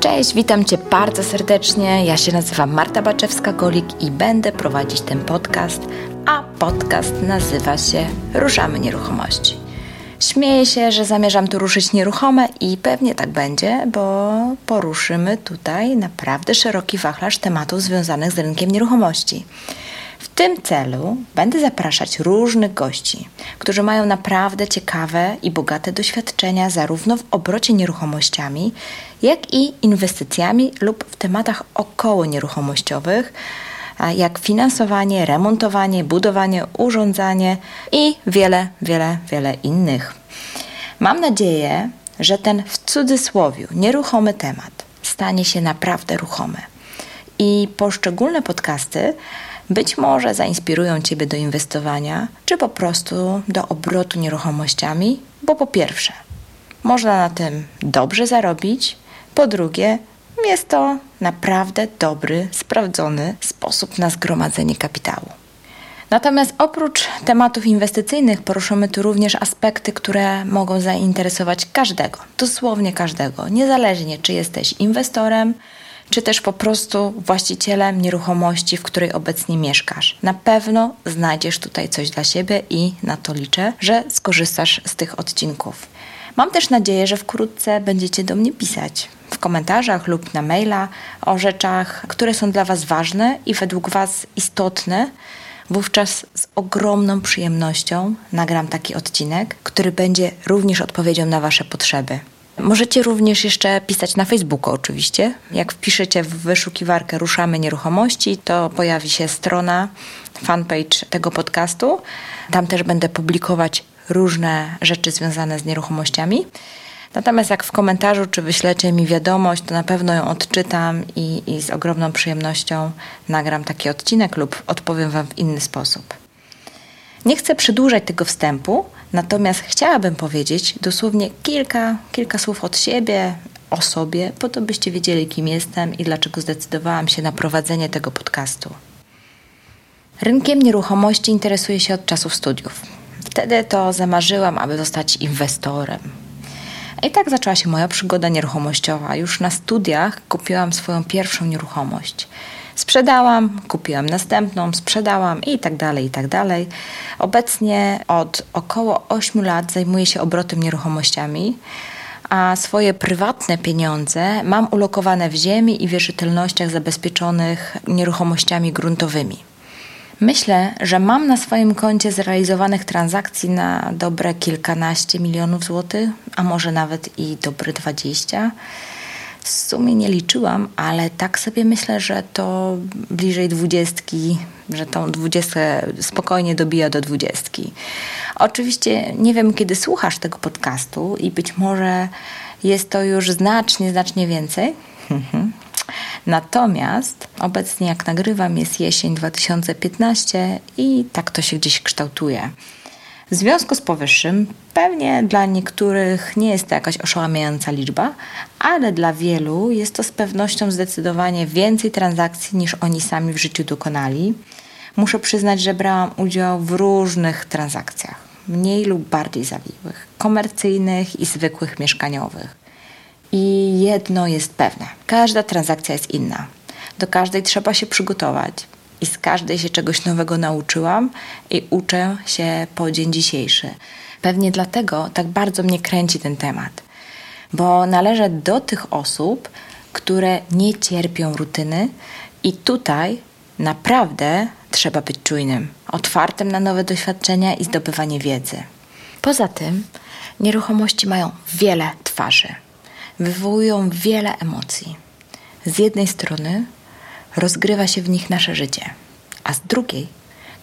Cześć, witam Cię bardzo serdecznie. Ja się nazywam Marta Baczewska-Golik i będę prowadzić ten podcast, a podcast nazywa się Ruszamy Nieruchomości. Śmieję się, że zamierzam tu ruszyć nieruchome i pewnie tak będzie, bo poruszymy tutaj naprawdę szeroki wachlarz tematów związanych z rynkiem nieruchomości. W tym celu będę zapraszać różnych gości, którzy mają naprawdę ciekawe i bogate doświadczenia zarówno w obrocie nieruchomościami, jak i inwestycjami lub w tematach około nieruchomościowych, jak finansowanie, remontowanie, budowanie, urządzanie i wiele, wiele, wiele innych. Mam nadzieję, że ten w cudzysłowie nieruchomy temat stanie się naprawdę ruchomy. I poszczególne podcasty być może zainspirują Ciebie do inwestowania, czy po prostu do obrotu nieruchomościami, bo po pierwsze, można na tym dobrze zarobić, po drugie, jest to naprawdę dobry, sprawdzony sposób na zgromadzenie kapitału. Natomiast oprócz tematów inwestycyjnych poruszymy tu również aspekty, które mogą zainteresować każdego, dosłownie każdego, niezależnie czy jesteś inwestorem, czy też po prostu właścicielem nieruchomości, w której obecnie mieszkasz. Na pewno znajdziesz tutaj coś dla siebie i na to liczę, że skorzystasz z tych odcinków. Mam też nadzieję, że wkrótce będziecie do mnie pisać w komentarzach lub na maila o rzeczach, które są dla Was ważne i według Was istotne. Wówczas z ogromną przyjemnością nagram taki odcinek, który będzie również odpowiedzią na Wasze potrzeby. Możecie również jeszcze pisać na Facebooku oczywiście. Jak wpiszecie w wyszukiwarkę Ruszamy Nieruchomości, to pojawi się strona, fanpage tego podcastu. Tam też będę publikować różne rzeczy związane z nieruchomościami. Natomiast jak w komentarzu czy wyślecie mi wiadomość, to na pewno ją odczytam i, i z ogromną przyjemnością nagram taki odcinek lub odpowiem Wam w inny sposób. Nie chcę przedłużać tego wstępu, natomiast chciałabym powiedzieć dosłownie kilka, kilka słów od siebie, o sobie, po to byście wiedzieli, kim jestem i dlaczego zdecydowałam się na prowadzenie tego podcastu. Rynkiem nieruchomości interesuję się od czasów studiów. Wtedy to zamarzyłam, aby zostać inwestorem. I tak zaczęła się moja przygoda nieruchomościowa. Już na studiach kupiłam swoją pierwszą nieruchomość. Sprzedałam, kupiłam następną, sprzedałam i tak dalej, i tak dalej. Obecnie od około 8 lat zajmuję się obrotem nieruchomościami, a swoje prywatne pieniądze mam ulokowane w ziemi i wierzytelnościach zabezpieczonych nieruchomościami gruntowymi. Myślę, że mam na swoim koncie zrealizowanych transakcji na dobre kilkanaście milionów złotych, a może nawet i dobre dwadzieścia. Sumie nie liczyłam, ale tak sobie myślę, że to bliżej dwudziestki, że tą dwudziestkę spokojnie dobija do dwudziestki. Oczywiście nie wiem, kiedy słuchasz tego podcastu i być może jest to już znacznie, znacznie więcej. Natomiast obecnie, jak nagrywam, jest jesień 2015 i tak to się gdzieś kształtuje. W związku z powyższym, pewnie dla niektórych nie jest to jakaś oszałamiająca liczba, ale dla wielu jest to z pewnością zdecydowanie więcej transakcji niż oni sami w życiu dokonali. Muszę przyznać, że brałam udział w różnych transakcjach, mniej lub bardziej zawiłych, komercyjnych i zwykłych mieszkaniowych. I jedno jest pewne: każda transakcja jest inna. Do każdej trzeba się przygotować. I z każdej się czegoś nowego nauczyłam i uczę się po dzień dzisiejszy. Pewnie dlatego tak bardzo mnie kręci ten temat, bo należę do tych osób, które nie cierpią rutyny, i tutaj naprawdę trzeba być czujnym, otwartym na nowe doświadczenia i zdobywanie wiedzy. Poza tym, nieruchomości mają wiele twarzy wywołują wiele emocji. Z jednej strony rozgrywa się w nich nasze życie, a z drugiej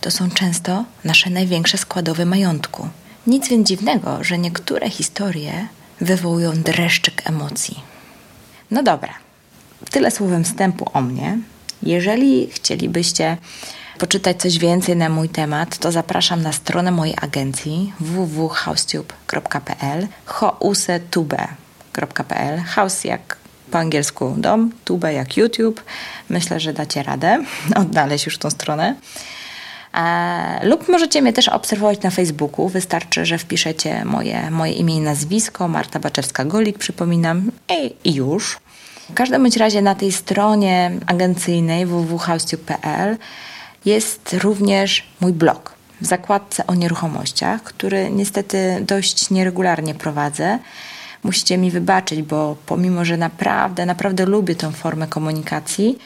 to są często nasze największe składowe majątku. Nic więc dziwnego, że niektóre historie wywołują dreszczyk emocji. No dobra, tyle słowem wstępu o mnie. Jeżeli chcielibyście poczytać coś więcej na mój temat, to zapraszam na stronę mojej agencji www.housetube.pl. House jak po angielsku dom, tube jak YouTube. Myślę, że dacie radę odnaleźć już tą stronę. E, lub możecie mnie też obserwować na Facebooku. Wystarczy, że wpiszecie moje, moje imię i nazwisko, Marta Baczewska-Golik, przypominam, i, i już. W każdym bądź razie na tej stronie agencyjnej www.houstiu.pl jest również mój blog w zakładce o nieruchomościach, który niestety dość nieregularnie prowadzę. Musicie mi wybaczyć, bo pomimo, że naprawdę, naprawdę lubię tę formę komunikacji,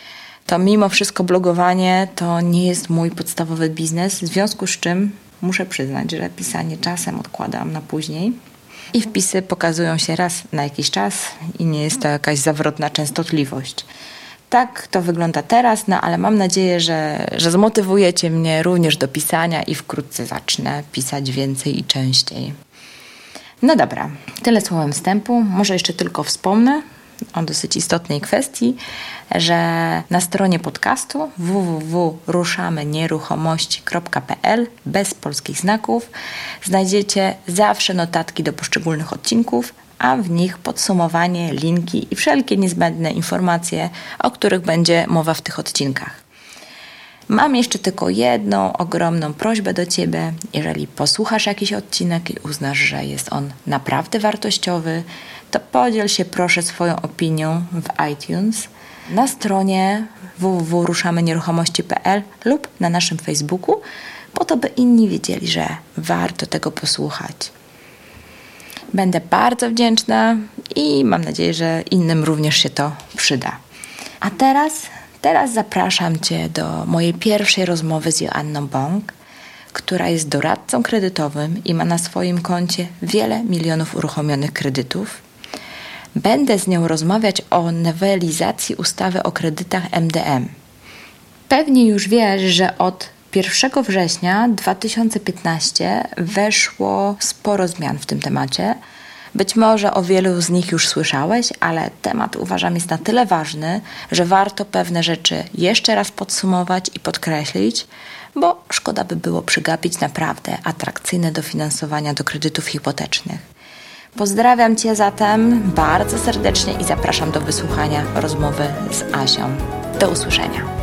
to mimo wszystko blogowanie to nie jest mój podstawowy biznes, w związku z czym muszę przyznać, że pisanie czasem odkładam na później. I wpisy pokazują się raz na jakiś czas i nie jest to jakaś zawrotna częstotliwość. Tak to wygląda teraz, no ale mam nadzieję, że, że zmotywujecie mnie również do pisania i wkrótce zacznę pisać więcej i częściej. No dobra, tyle słowem wstępu. Może jeszcze tylko wspomnę o dosyć istotnej kwestii, że na stronie podcastu www.ruszamenieruchomości.pl bez polskich znaków znajdziecie zawsze notatki do poszczególnych odcinków, a w nich podsumowanie, linki i wszelkie niezbędne informacje, o których będzie mowa w tych odcinkach. Mam jeszcze tylko jedną ogromną prośbę do Ciebie. Jeżeli posłuchasz jakiś odcinek i uznasz, że jest on naprawdę wartościowy, to podziel się proszę swoją opinią w iTunes na stronie www.ruszamenieruchomości.pl lub na naszym Facebooku, po to, by inni wiedzieli, że warto tego posłuchać. Będę bardzo wdzięczna i mam nadzieję, że innym również się to przyda. A teraz, teraz zapraszam Cię do mojej pierwszej rozmowy z Joanną Bąk, która jest doradcą kredytowym i ma na swoim koncie wiele milionów uruchomionych kredytów. Będę z nią rozmawiać o nowelizacji ustawy o kredytach MDM. Pewnie już wiesz, że od 1 września 2015 weszło sporo zmian w tym temacie. Być może o wielu z nich już słyszałeś, ale temat uważam jest na tyle ważny, że warto pewne rzeczy jeszcze raz podsumować i podkreślić, bo szkoda by było przegapić naprawdę atrakcyjne dofinansowania do kredytów hipotecznych. Pozdrawiam Cię zatem bardzo serdecznie i zapraszam do wysłuchania rozmowy z Asią. Do usłyszenia.